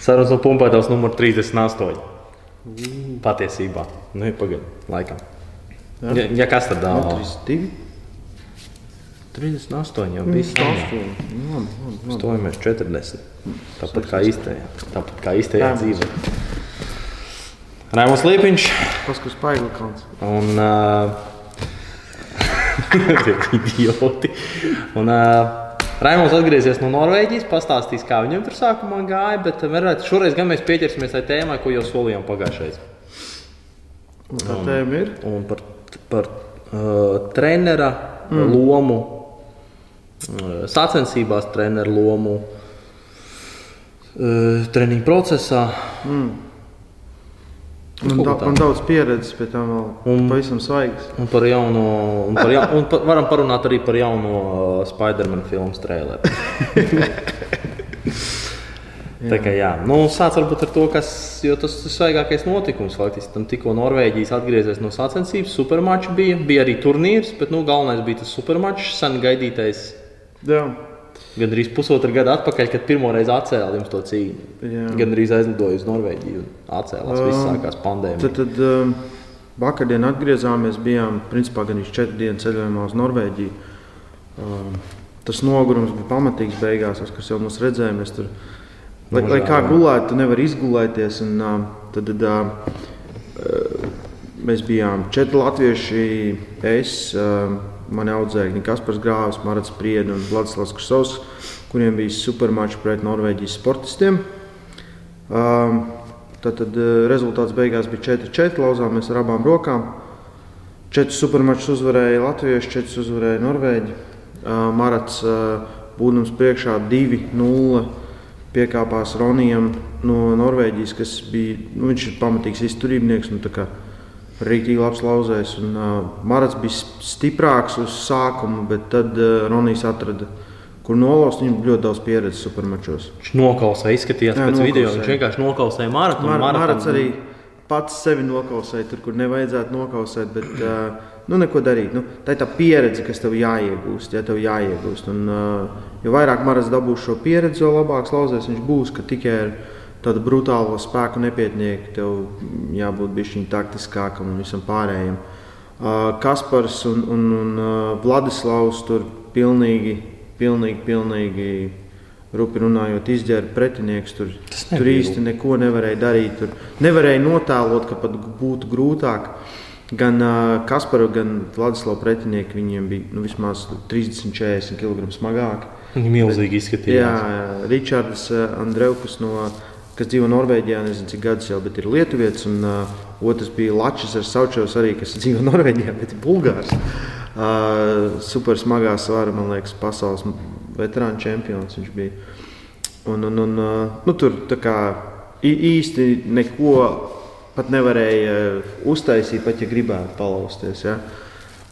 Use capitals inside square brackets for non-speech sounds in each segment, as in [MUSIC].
Sarunas no pumpētājs numur 38. Patiesībā. Nu, pagaidi, laikam. Jā. Ja, ja kas tad dāvā? 32. 38 jau bija stāsts. Stojamies 40. Tāpat kā īstajā, tāpat kā īstajā dzīvē. Raimunds Liepiņš Paskatās, paigla kalns. un uh, [LAUGHS] idioti. Un, uh, Raimunds atgriezies no Norvēģijas, pastāstīs, kā viņam tur sākumā gāja, bet uh, varētu, šoreiz gan mēs pieķersimies tai tēmai, ko jau solījām pagājušajā Tā tēma ir. Un par, par uh, trenera mm. lomu, uh, sacensībās, treneru lomu, uh, treniņu procesā. Man, da, man daudz pieredzes, bet tā vēl Un- pavisam svaigs. Un par jauno, un par ja, un par, varam parunāt arī par jauno uh, Spider-Man filmu traileru. [LAUGHS] Tā kā jā, nu, sāc varbūt ar to, kas, jo tas ir svaigākais notikums. Faktiski tam tikko Norvēģijas atgriezies no sacensības, supermačs bija, bija arī turnīrs, bet nu, galvenais bija tas supermačs, sen gaidītais. Jā, Gan arī pusotru gadu atpakaļ, kad pirmo reizi atcēla jums to cīņu. Jā. Gan arī aizlidoja uz Norvēģiju un atcēlās. Viss sākās pandēmija. tad, tad um, vakardien atgriezāmies. Bijām principā gan iz četru dienu ceļojumā uz Norvēģiju. Um, tas nogurums bija pamatīgs beigās, kas jau mums redzēja. Mēs tur, lai, lai kā Nožēlojam. gulēt, tu nevari izgulēties. Un, uh, tad, tad, uh, mēs bijām četri latvieši. Es, uh, mani audzēkņi Kaspars Grāvis, Marats Prieda un Vladislavs Krusovs, kuriem bija supermačs pret Norvēģijas sportistiem. Tad, tad uh, rezultāts beigās bija 4-4. Lauzāmies ar abām rokām. Četrus supermačus uzvarēja Latvijas, četrus uzvarēja Norvēģi. Marats būdams priekšā 2-0 piekāpās Ronijam no Norvēģijas, kas bija nu, viņš ir pamatīgs izturībnieks. Nu, Rītīgi labs lauzējs. Un, uh, Marats bija stiprāks uz sākumu, bet tad uh, Ronijs atrada, kur nolauzt. Viņam ļoti daudz pieredzes supermačos. Viņš nokausēja, izskatījās Jā, pēc video. nokausēja. Viņš vienkārši nokausēja maratonu. Mar maratonu. Marats arī pats sevi nokausēja tur, kur nevajadzētu nokausēt. Bet, uh, nu, neko darīt. Nu, tā ir tā pieredze, kas tev jāiegūst. Ja tev jāiegūst. Un, uh, jo vairāk Marats dabūs šo pieredzi, jo labāks lauzēs viņš būs. ka Tikai ar tādu brutālo spēku nepietnieku tev jābūt bijis taktiskākam un visam pārējiem. Kaspars un, un, un Vladislavs tur pilnīgi, pilnīgi, pilnīgi rupi runājot, izģēra pretinieks. Tur, tur īsti neko nevarēja darīt. Tur nevarēja notēlot, ka pat būtu grūtāk. Gan uh, Kasparu, gan Vladislavs pretinieki viņiem bija nu, vismaz 30-40 kg smagāki. Viņi milzīgi Jā, izskatījās. jā, Ričards uh, Andrejs, no, kas dzīvo Norvēģijā, nezinu cik gadus jau, bet ir Lietuvietis. Un uh, otrs bija Latvijas ar Saučos, arī, kas [LAUGHS] dzīvo Norvēģijā, bet ir Bulgārs. Uh, super smagā svara, man liekas, pasaules veterāna čempions viņš bija. Un, un, un, uh, nu, tur kā īsti neko pat nevarēja uztaisīt, pat ja gribētu palausties. Ja?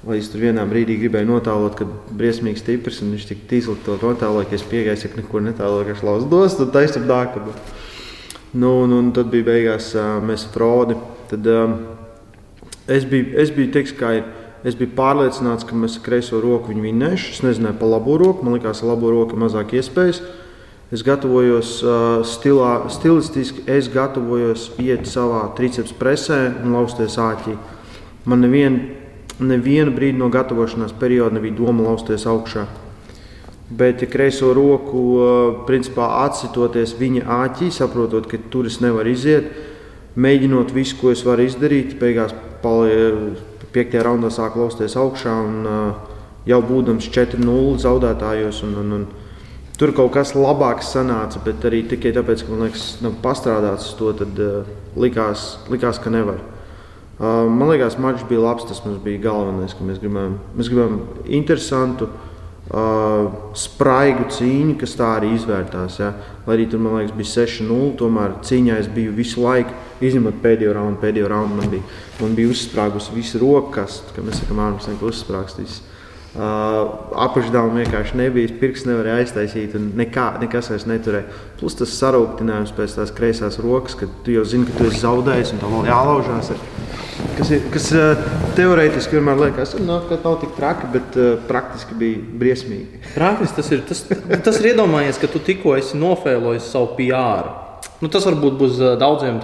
Vai es tur vienā brīdī gribēju notēlot, ka briesmīgi stiprs un viņš tik tīzli to notēloja, ka es piegāju, ka neko netēloju, ka es lauzu dos, tad taisam dākabu. Nu, un, un tad bija beigās mēs frodi. Tad es biju, es biju teiks, kā ir. Es biju pārliecināts, ka mēs kreiso roku viņu vinnēsim. Es nezināju par labo roku. Man liekas, ar labo roku ir mazāk iespējas. Es gatavojos stilā, stilistiski, es gatavojos iet savā triceps presē un lausties āķī. Man nevien, nevienu brīdi no gatavošanās perioda nebija doma lausties augšā. Bet kreiso roku, uh, principā atsitoties viņa āķī, saprotot, ka tur es nevaru iziet, mēģinot visu, ko es varu izdarīt, beigās pali- piektajā raundā sāk lausties augšā un uh, jau būdams 4-0 zaudētājos. Un, un, un, Tur kaut kas labāks sanāca, bet arī tikai tāpēc, ka man liekas, nav pastrādāts uz to, tad uh, likās, likās, ka nevar. Man liekas, mačs bija labs. Tas mums bija galvenais, ka mēs gribējām, mēs gribējām interesantu, uh, spraigu cīņu, kas tā arī izvērtās. Ja? Lai arī tur man liekas, bija 6-0, tomēr cīņā es biju visu laiku, izņemot pēdējo raundu. Pēdējo raundu man bija, man bija uzsprāgusi visa rokas, kā mēs sakām, ārpus uzsprāgstīs. Uh, Apakšdāvā vienkārši nebija, pirks nevarēja aiztaisīt, un nekā, nekas vairs neturēja. Plus tas sarūktinājums pēc tās kreisās rokas, kad tu jau zini, ka tu esi zaudējis un tev vēl jālaužās. Ar, kas ir, kas uh, teorētiski vienmēr liekas, nu, ka nav tik traki, bet uh, praktiski bija briesmīgi. Praktiski tas ir. Tas, tas ir iedomājies, ka tu tikko esi nofēlojis savu PR. Nu, tas varbūt būs uh, daudziem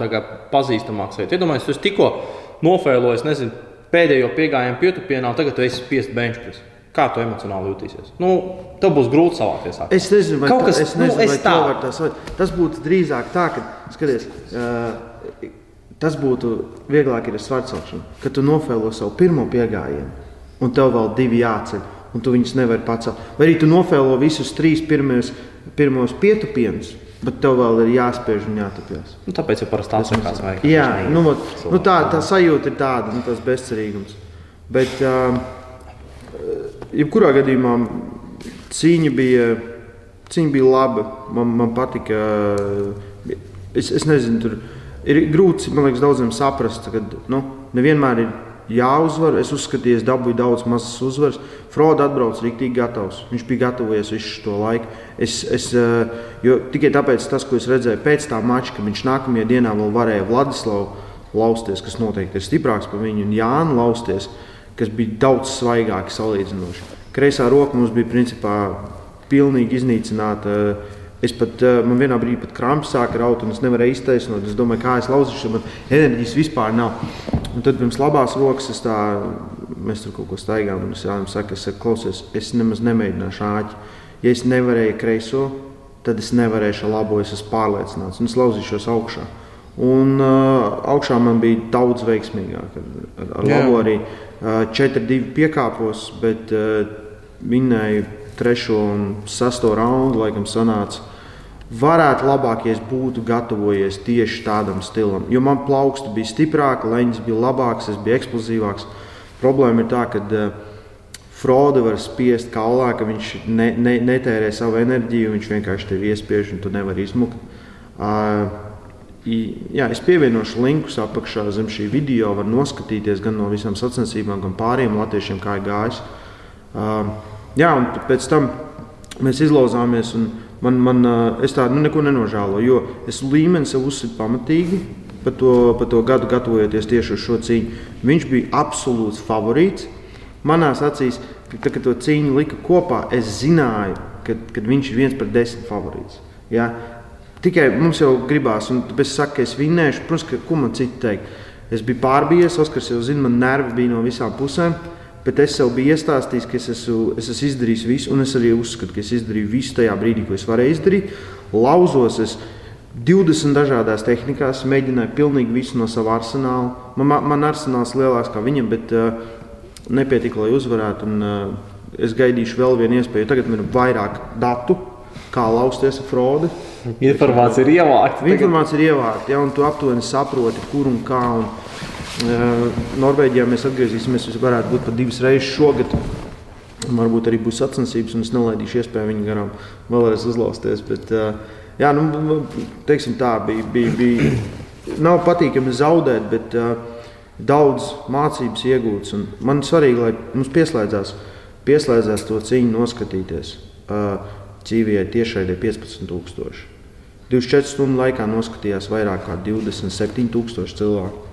pazīstamāks. Iedomājieties, jūs tikko nofēlojat, nezinu, pēdējo piegājienu pietupienā, tagad tu esi spiests benčpres. Kā tu emocionāli jutīsies? Nu, tev būs grūti savāties. Es nezinu, vai, kas, es nezinu, nu, es vai tā. var tā savādāk. Tas būtu drīzāk tā, ka, skaties, uh, tas būtu vieglāk ar svarcelšanu, kad tu nofēlo savu pirmo piegājienu, un tev vēl divi jāceļ, un tu viņus nevari pacelt. Vai arī tu nofēlo visus trīs pirmos, pirmos pietupienus, Bet tev vēl ir jāspiež un jātapjas. Nu, tāpēc jau parasti tāds sakās? Jā, nu, nu, tā, tā sajūta ir tāda, nu, tas bezcerīgums. Bet, uh, jebkurā gadījumā cīņa bija, cīņa bija laba. Man, man patika. Es, es nezinu, tur ir grūti liekas, daudziem saprast, ka nu, nevienmēr ir jāuzvar. Es uzskatīju, es dabūju daudz mazas uzvaras. Froda atbrauca rīktīgi gatavs. Viņš bija gatavojies visu šo laiku. Es, es, jo, tikai tāpēc, tas, ko es redzēju pēc tā mača, ka viņš nākamajā dienā vēl varēja Vladislavu lausties, kas noteikti ir stiprāks par viņu, un Jānu lausties, kas bija daudz svaigāki salīdzinoši. Kreisā roka mums bija principā pilnīgi iznīcināta. Es pat, man vienā brīdī pat kramps sāka raut, un es nevarēju iztaisnot. Es domāju, kā es lauzīšu, man enerģijas vispār nav. Un tad pirms labās rokas es tā, mēs tur kaut ko staigājām, un es viņam saku, es saku, klausies, es nemaz nemēģināšu āķi. Ja es nevarēju kreiso, tad es nevarēšu labo, es esmu pārliecināts, un es lauzīšos augšā. Un uh, augšā man bija daudz veiksmīgāk. Ar, ar, ar labo arī uh, 4-2 piekāpos, bet uh, vinnēju trešo un sesto raundu, laikam sanāca varētu labāk, ja es būtu gatavojies tieši tādam stilam. Jo man plauksti bija stiprāki, leņķis bija labāks, es biju eksplozīvāks. Problēma ir tā, ka uh, Frode var spiest kaulā, ka viņš ne, ne, netērē savu enerģiju, viņš vienkārši tevi iespiež un tu nevari izmukt. Uh, jā, es pievienošu linkus apakšā zem šī video. Var noskatīties gan no visām sacensībām, gan pāriem latviešiem, kā ir gājis. Uh, jā, un pēc tam mēs izlauzāmies. Man, man, es tādu nu, neko nenožēloju, jo es līmeni sev uzsitu pamatīgi. Par to, par to gadu gatavojoties tieši uz šo cīņu. Viņš bija absolūts favorīts. Manās acīs, kad, kad to cīņu lika kopā, es zināju, ka, viņš ir viens par desmit favorīts. Ja? Tikai mums jau gribās, un es saku, es vinnēšu. Protams, ka, ko man citu teikt? Es biju pārbījies, Oskars jau zina, man nervi bija no visām pusēm. Bet es sev biju iestāstījis, ka es esmu, es esmu izdarījis visu, un es arī uzskatu, ka es izdarīju visu tajā brīdī, ko es varēju izdarīt. Lauzos es 20 dažādās tehnikās, mēģināju pilnīgi visu no sava arsenāla. Man, man arsenāls lielāks kā viņam, bet uh, nepietika, lai uzvarētu. Un, uh, es gaidīšu vēl vienu iespēju. Tagad man ir vairāk datu, kā lausties ar frodi. Informācija ir ievākta. Informācija ir ievākta, ja, un tu aptuveni saproti, kur un kā. Un, Norvēģijā mēs atgriezīsimies. Mēs varētu būt pat divas reizes šogad. Varbūt arī būs sacensības, un es nelaidīšu iespēju viņu garām vēlreiz uzlausties. Bet, jā, nu, teiksim tā, bija, bija, bija nav patīkami zaudēt, bet daudz mācības iegūtas. Man svarīgi, lai mums pieslēdzās, pieslēdzās to cīņu noskatīties. Cīvijai tiešai 15,000. 24 stundu laikā noskatījās vairāk nekā 27,000 cilvēku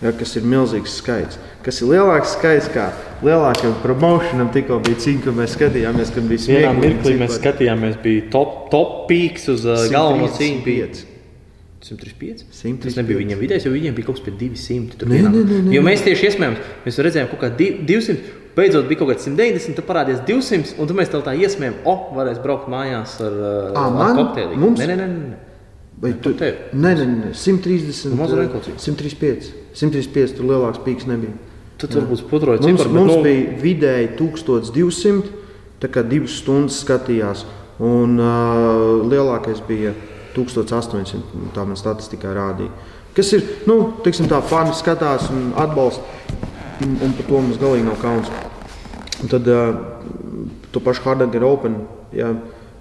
ja, kas ir milzīgs skaits. Kas ir lielāks skaits kā lielākajam promocionam, tikko bija cīņa, kad mēs skatījāmies, kad bija smieklīgi. Vienā mirklī mēs skatījāmies, bija top, top pīks uz uh, galveno cīņu. 5. 135? 135. Tas nebija viņam vidējais, jo viņiem bija kaut kas pie 200. Nē, nē, nē, nē. Jo mēs tieši iesmējāmies, mēs redzējām kaut kā 200. Beidzot, bija kaut kāds 190, tad parādījās 200, un tad mēs tā iesmējām, o, oh, varēs braukt mājās ar, à, ar kokteili. Mums... Nē, nē, nē. Vai tu tevi? Nē, nē, nē, 130. Mazliet 135. 135. Tur lielāks pīks nebija. Tad varbūt putroja mums, cipar, mums no... bija vidēji 1200, tā kā divas stundas skatījās. Un uh, lielākais bija 1800, tā man statistikā rādīja. Kas ir, nu, tiksim tā, fani skatās un atbalsta, un, un par to mums galīgi nav kauns. Un tad to pašu Hardanger Open, jā,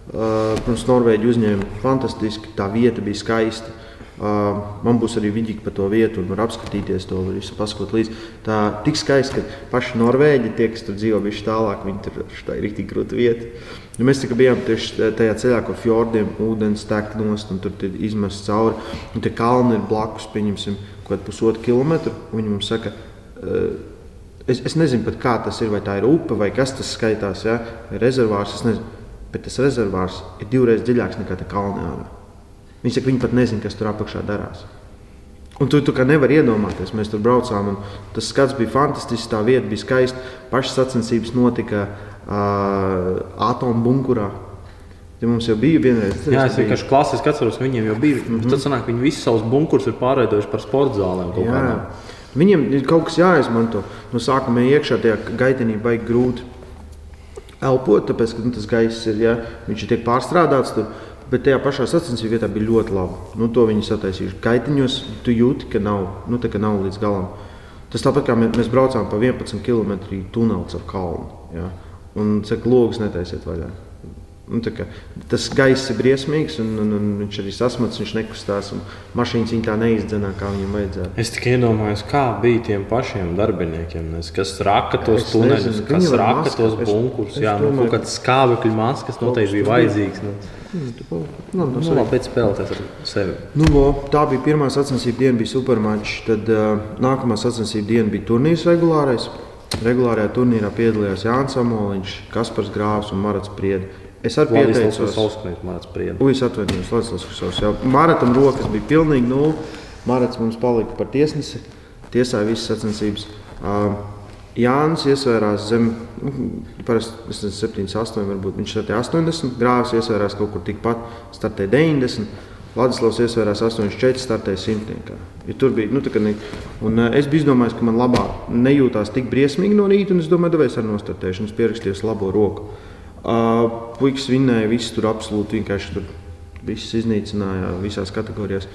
protams, Norvēģi uzņēma fantastiski, tā vieta bija skaista. Man būs arī vidīgi par to vietu, un var apskatīties to visu, paskot līdzi. Tā ir tik skaisti, ka paši Norvēģi, tie, kas tur dzīvo bišķi tālāk, viņi tur tā ir rīktīgi grūta vieta. Ja mēs tikai bijām tieši tajā ceļā, kur fjordiem ūdens tek nost, un tur izmest cauri, un tie kalni ir blakus, pieņemsim, kaut kādu pusotru kilometru. Viņi mums saka, uh, es, es nezinu pat kā tas ir, vai tā ir upe, vai kas tas skaitās, ja? rezervārs, es nezinu bet tas rezervārs ir divreiz dziļāks nekā tā kalnā. Viņi saka, viņi pat nezina, kas tur apakšā darās. Un tu, tu nevari iedomāties, mēs tur braucām, un tas skats bija fantastisks, tā vieta bija skaista. Pašas sacensības notika uh, atomu bunkurā. Ja mums jau bija vienreiz. Jā, es vienkārši klasiski atceros, viņiem jau bija. Mm -hmm. Tad sanāk, viņi visus savus bunkurus ir pārveidojuši par sporta zālēm. Viņiem ir kaut kas jāizmanto. No sākuma iekšā tajā gaitenī baigi grūti elpot, tāpēc ka nu, tas gaiss ir, ja, viņš ir tiek pārstrādāts. Tur. Bet tajā pašā sacensību vietā bija ļoti labi. Nu, to viņi sataisījuši. Kaitiņos tu jūti, ka nav, nu, ka nav līdz galam. Tas tāpat kā mēs braucām pa 11 km tuneli ar kalnu. Ja? Un cik logs netaisiet vaļā. Nu, kā, tas gaiss ir briesmīgs, un, un, un viņš arī sasmats, viņš nekustās. Mašīnas viņa tā neizdzenā, kā viņam vajadzēja. Es tikai iedomājos, kā bija tiem pašiem darbiniekiem, nes, kas raka tos tuneļus, kas raka maska. tos bunkurus. Jā, nu, kaut kāds skābekļu maskas noteikti bija vajadzīgs. Nu. Nu, nu, nu, labi, pēc spēlēties ar sevi. Nu, lo, tā bija pirmā sacensību diena, bija supermačs. Tad uh, nākamā sacensību diena bija turnīrs regulārais. Regulārajā turnīrā piedalījās Jānis Amoliņš, Kaspars Grāvs un Marats Priedis. Es arī pieteicos. Ujas atvainojos, Latvijas Kusovs. Maratam rokas bija pilnīgi nulle. Marats mums palika par tiesnesi. Tiesāja visas sacensības. Uh, Jānis iesvērās zem, nu, parasti 7, 8, varbūt viņš startēja 80, grāvis iesvērās kaut kur tikpat, startēja 90. Vladislavs iesvērās 84, startēja 100. Ja tur bija, nu, ne, un, uh, es biju izdomājis, ka man labāk nejūtās tik briesmīgi no rīta, un es domāju, nostartēšu, un es pierakstīju labo roku. Uh, puikas vinnēja, viss tur absolūti vienkārši tur viss iznīcināja visās kategorijās.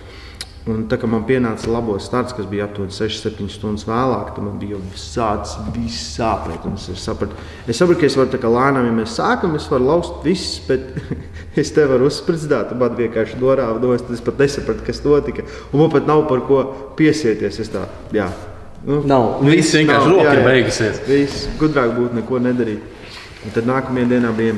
Un tā kā man pienāca labos starts, kas bija aptuveni 6-7 stundas vēlāk, tad man bija sācis viss sāpēt. Es sapratu, es sapratu, ka es varu tā kā lēnām, ja mēs sākam, es varu laust viss, bet [LAUGHS] es te varu uzspridzēt, un man vienkārši norāva nost, es pat nesapratu, kas notika. Un man pat nav par ko piesieties. Es tā, jā. Nu, nav, viss vienkārši roka ir beigusies. Viss gudrāk būtu neko nedarīt. Un tad nākamajā dienā bija,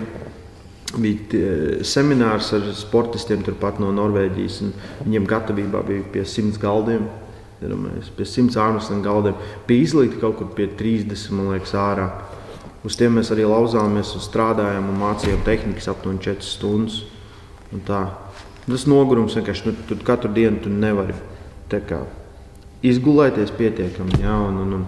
bija seminārs ar sportistiem no Norvēģijas. Viņiem gatavībā bija pie simts galdiem. Mēs, pie simts ārpusēm galdiem bija izlīti kaut kur pie 30, man liekas, ārā. Uz tiem mēs arī lauzāmies strādājām un mācījām tehnikas aptuveni 4 stundas. Tas nogurums vienkārši nu, tur katru dienu tu nevari kā, izgulēties pietiekami. Ja, un, un, un,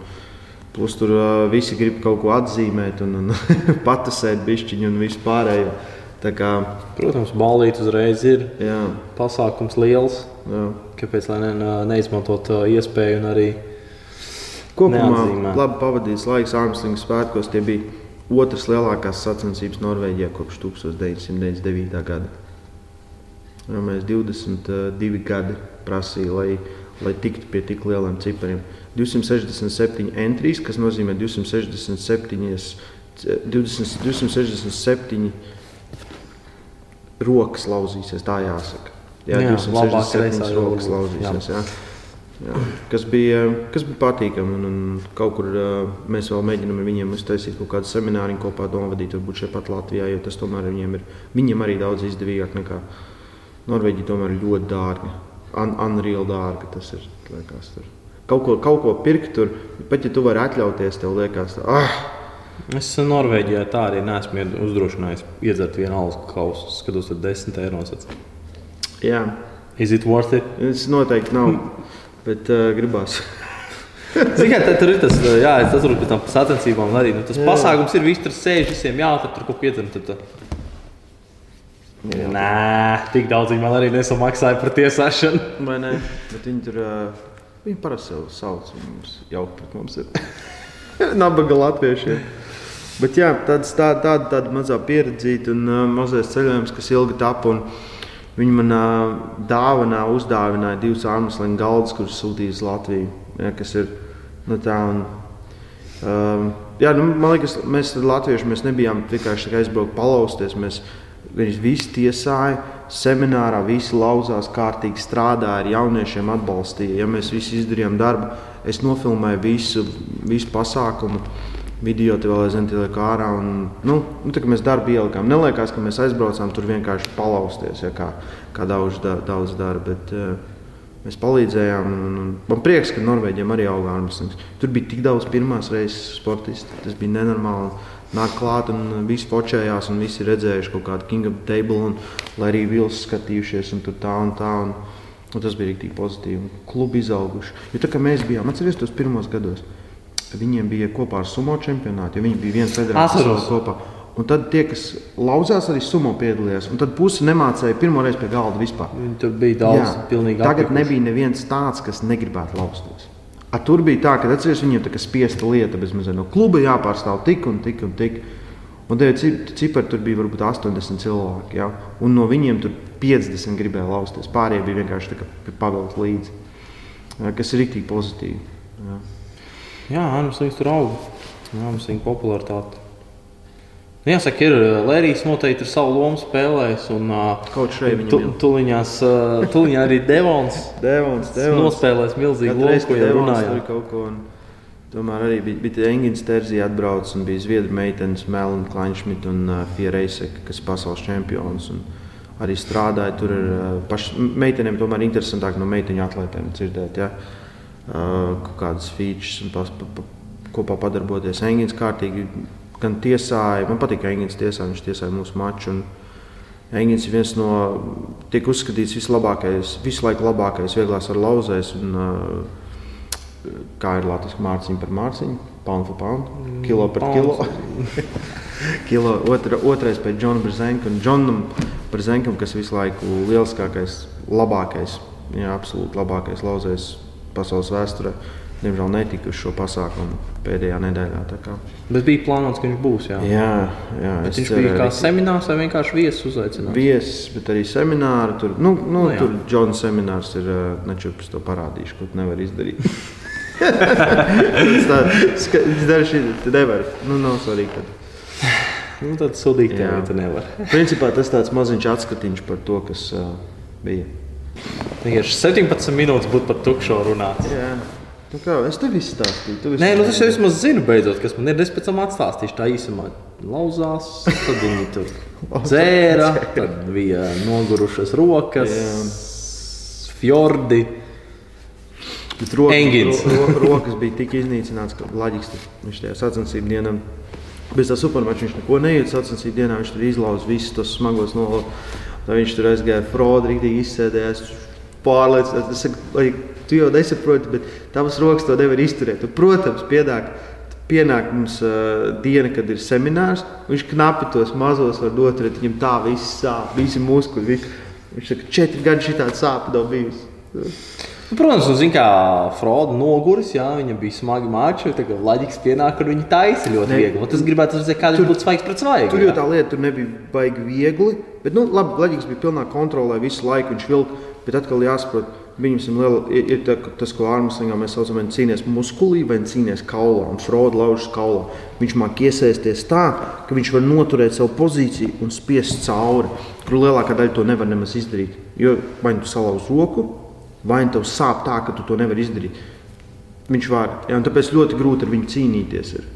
Plus tur visi grib kaut ko atzīmēt, un, un [LAUGHS] patasēt bišķiņu un vispārējo. Kā, Protams, balīt uzreiz ir jā. pasākums liels. Jā. Kāpēc ne, neizmantot iespēju un arī kopumā labi pavadīts laiks Armstronga svētkos. Tie bija otras lielākās sacensības Norvēģijā kopš 1999. gada. Jā, mēs 22 gadi prasījām, lai, lai tiktu pie tik lieliem cipariem. 267 entries, kas nozīmē 267, 20, 267 rokas lauzīsies. Tā jāsaka. Jā, jā 267 rokas lauzīsies. Jā. Jā, kas, bija, kas bija patīkami. Un, un kaut kur uh, mēs vēl mēģinām ar viņiem uztaisīt kaut kādu semināru kopā, novadīt, varbūt šeit pat Latvijā, jo tas tomēr viņiem ir viņiem arī daudz izdevīgāk nekā Norvēģija. Tomēr ļoti dārga, un, unreal dārga tas ir. Liekas, tur kaut ko, kaut ko pirkt tur, pat ja tu vari atļauties, tev liekas, ah! Es Norvēģijā tā arī neesmu uzdrošinājis iedzert vienu alus kausu. Skatos, tur 10 eiro. Jā. Is it worth it? Es noteikti nav, bet uh, gribās. [LAUGHS] Ziniet, tur ir tas, jā, es atceros pēc tam sacensībām arī. Nu, tas jā. pasākums ir, visi tur sēž, visiem jāatrod tur kaut ko iedzert. Tad, Jā. Nē, tik daudz viņi man arī nesamaksāja par tiesāšanu. Vai ne? Bet viņi tur uh, Viņi parasti sev sauc, mums jauka pret mums ir [LAUGHS] nabaga latviešiem. Bet jā, tāds, tā, tāda, tāda mazā pieredzīta un uh, mazais ceļojums, kas ilgi tapu. Viņi man uh, dāvanā, uzdāvināja divus ārmuslīnu galdus, kurus sūtīja uz Latviju. Jā, kas ir nu, tā. Un, um, jā, nu, man liekas, mēs Latvieši mēs nebijām vienkārši aizbraukt, palausties. Mēs visi tiesājām seminārā visi lauzās, kārtīgi strādāja, ar jauniešiem atbalstīja. Ja mēs visi izdarījām darbu, es nofilmēju visu, visu pasākumu. Video te vēl aizvien tiek ārā. Un, nu, nu, tā, mēs darbu ielikām. Neliekas, ka mēs aizbraucām tur vienkārši palausties, ja, kā, kā daudz, da, daudz dara. Bet, uh, Mēs palīdzējām. Un, un man prieks, ka Norvēģiem arī augā armslings. Tur bija tik daudz pirmās reizes sportistu. Tas bija nenormāli. Nāk klāt, un visi fočējās, un visi redzējuši kaut kādu King of Table, un, lai arī Vils skatījušies, un tur tā un tā. Un, un tas bija rīktīgi pozitīvi. Klubi izauguši. Jo tā kā mēs bijām, atcerieties tos pirmos gados, viņiem bija kopā ar sumo čempionātu, jo viņi bija viens federācijas kopā. Un tad tie, kas lauzās, arī sumo piedalījās. Un tad pusi nemācīja pirmo reizi pie galda vispār. Tur bija daudz, pilnīgi Tagad apjukuši. nebija neviens tāds, kas negribētu lausties. A, tur bija tā, ka atceries, viņiem tā kā spiesta lieta, bez mazliet no kluba jāpārstāv tik un tik un tik. Un tie ci- cipari tur bija varbūt 80 cilvēki. Ja? Un no viņiem tur 50 gribēja lausties. Pārējie bija vienkārši tā kā pavilkt līdzi. Kas ir rīktīgi pozitīvi. Ja. Jā, armslings tur aug. Armslinga popularitāte. Nu, Jāsaka, ir Lērijas noteikti ir savu lomu spēlējis. Un, Kaut šeit viņam tu, tuliņās, ā, [LAUGHS] tuliņā arī Devons. Devons, milzīgu Devons runājām. tur kaut ko. Un... Tomēr arī bija, bija Engins Terzija atbraucis un bija Zviedru meitenes Melna Kleinšmit un uh, Fiereisek, kas pasaules čempions. Un arī strādāja tur ar uh, pašām meitenēm. Tomēr interesantāk no meiteņu atlētēm dzirdēt. Ja? Uh, kaut kādas features un pas, pa, pa, kopā padarboties. Engins kārtīgi gan tiesāja, man patīk, ka Engins tiesāja, viņš tiesāja mūsu maču. Un, Engins ir viens no, tiek uzskatīts vislabākais, visu laiku labākais, vieglās ar lauzēs. Un, kā ir Latvijas mārciņa par mārciņu, pound for pound, kilo par kilo. [LAUGHS] kilo otra, otrais pēc Džona Brzenka un Džonam Brzenkam, kas visu laiku lieliskākais, labākais, jā, absolūti labākais lauzējs pasaules vēsturē. Diemžēl netika uz šo pasākumu pēdējā nedēļā. tā. Bet bija plānots, ka viņš būs. Jā. Jā, jā Bet es viņš bija kā seminārs vai vienkārši viesis uzaicinājums. viesis, bet arī semināri. Tur, nu, nu, Nu jā. tur Džona seminārs ir nečupas to parādīšu, ko tu nevari izdarīt. Tas [LAUGHS] tā, šī, tu nevari. Nu, nav svarīgi. Tad. Nu, tad sūdīgi ja tu nevari. [LAUGHS] Principā tas tāds maziņš atskatiņš par to, kas uh, bija. Vienkārši 17 minūtes būtu par tukšo runāts. Jā. Nu, kā, es tev visu stāstīju. Tu Nē, nu tas jau vismaz zinu, beidzot, kas man ir. Es pēc tam atstāstīšu tā īsumā. Lauzās, tad viņi tur dzēra, tad bija nogurušas rokas, fjordi. Bet rokas, Engins. ro, ro, rokas bija tik iznīcināts, ka Latvijas viņš tajā sacensību dienā. Bez tā supermača viņš neko nejūt. Sacensību dienā viņš tur izlauza visus tos smagos nolas. Tad viņš tur aizgāja Frodu, rīktīgi izsēdējās. Pārliecināts, es saku, lai tu jau nesaproti, bet tavas rokas to nevar izturēt. Tu, protams, pienāk, pienāk mums uh, diena, kad ir seminārs. Viņš knapi tos mazos var dot, tad viņam tā viss sāp, visi muskuļi. Visi. Viņš saka, četri gadi šī tāda sāpe nav bijusi. Nu, protams, nu, zin, kā Froda noguris, jā, viņam bija smagi mači. Tagad Latvijas pienāk, kur viņi taisa ļoti Ne. viegli. Un Tas gribētu redzēt, kāda būtu svaigs pret svaigu. Tur jau tā lieta tur nebija baigi viegli. Bet, nu, labi, Latvijas bija pilnā kontrolē visu laiku. Viņš vilka, bet atkal jāsaprot, viņam liela, ir, ir tā, tas, ko ārmuslīgā mēs saucam, ir cīnīties muskulī vai cīnīties kaulā. Un Froda laužas kaulā. Viņš māk iesaisties tā, ka viņš var noturēt savu pozīciju un spiest cauri. Kur lielākā daļa to nevar nemaz izdarīt. Jo vai nu tu salauz roku, vai nu tev sāp tā, ka tu to nevari izdarīt. Viņš var. Ja, un tāpēc ļoti grūti ar viņu cīnīties. Ir.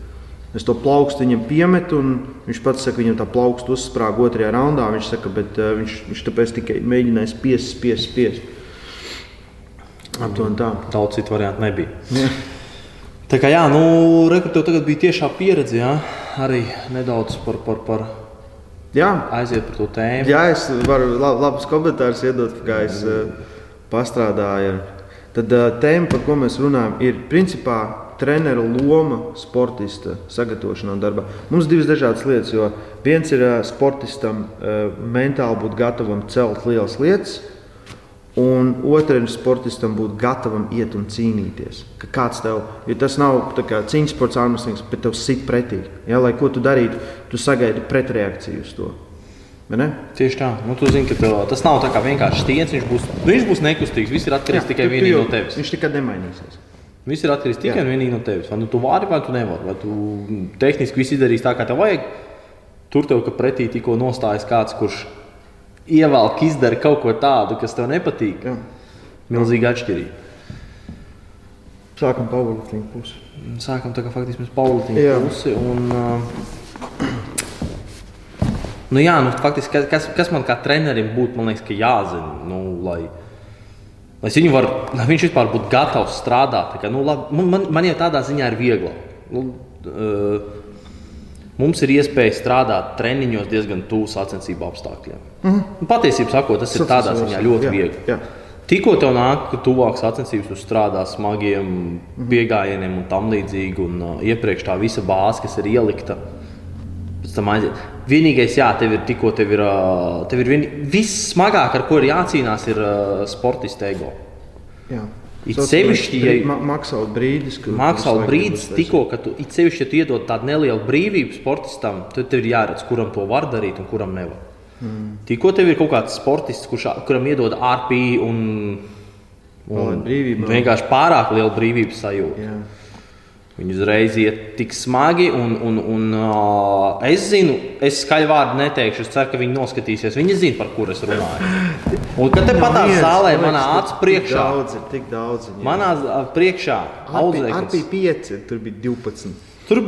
Es to plaukstu viņam piemetu, un viņš pats saka, ka viņam tā plauksta uzsprāga otrajā raundā. Viņš saka, bet uh, viņš, viņš tāpēc tikai mēģināja spiest, spiest, spiest. Aptuveni tā. Daudz citu variantu nebija. Jā. Tā kā jā, nu, rekrutēji tagad bija tiešā pieredze, jā, arī nedaudz par, par, par Jā, aiziet par to tēmu. Jā, es varu la- labus komentārus iedot, kā es uh, pastrādāju. Tad uh, tēma, par ko mēs runājam, ir principā treneru loma sportista sagatavošanā darbā. Mums ir divas dažādas lietas. Viens ir sportistam mentāli būt gatavam celt lielas lietas, un otrs ir sportistam būt gatavam iet un cīnīties. Ka kāds tev, jo tas nav kā cīņas sports, ārmestings, bet tev sit pretī. Ja, lai ko tu darītu, tu sagaidi pretreakciju uz to. Tieši tā, nu, tu zini, ka tev, tas nav vienkārši stiens. Viņš būs, viņš būs nekustīgs. Viss ir atkarīgs tikai tu- tu jau- no tevis. Viņš nekad nemainīsies. Viss ir atkarīgs tikai un vienīgi no tevis. Vai nu tu vari, vai tu nevari. Vai tu tehniski viss izdarīs tā, kā tev vajag. Tur tev pretī tikko nostājas kāds, kurš ievelk, izdara kaut ko tādu, kas tev nepatīk. Jā. Milzīga atšķirība. Sākam powerlifting pusi. Sākam tā kā faktiski mēs paulitīnu Jā. pusi. Un, uh, [CLEARS THROAT] nu, jā, nu, faktiski, kas, kas, man kā trenerim būtu, man liekas, ka jāzina, nu, lai, Lai, var, lai viņš vispār būtu gatavs strādāt. Kā, nu, labi, man, man jau tādā ziņā ir viegli. Nu, uh, mums ir iespēja strādāt treniņos diezgan tuvu sacensību apstākļiem. Mm -hmm. Patiesībā sakot, tas ir tādā ziņā ļoti jā, viegli. Jā. Tikko tev nāk tuvāk sacensības, tu strādā smagiem mm -hmm. piegājieniem un tam līdzīgi. Un, uh, iepriekš tā visa bāze, kas ir ielikta, pēc tam aiziet. Vienīgais, jā, tev ir tikko tev ir, tev ir vien, viss smagāk, ar ko ir jācīnās, ir sportista ego. Jā. It sevišķi, ja ma maksāt brīdis, kad maksāt brīdis, tikko, kad tu, it sevišķi, ja tu iedod tādu nelielu brīvību sportistam, tad tev ir jāredz, kuram to var darīt un kuram nevar. Mm. Tikko tev ir kaut kāds sportists, kurš, kuram iedod RP un, un brīvība, vienkārši pārāk liela brīvības sajūta. Jā. Viņi uzreiz iet tik smagi, un, un, un uh, es zinu, es skaļu vārdu neteikšu. Es ceru, ka viņi noskatīsies. Viņi zina, par kur es runāju. Un kad te patā zālē, manā acu priekšā, daudz, ir tik daudz. Viņiem. Manā priekšā, audzēknis. Ar bija 5, tur bija 12. Tur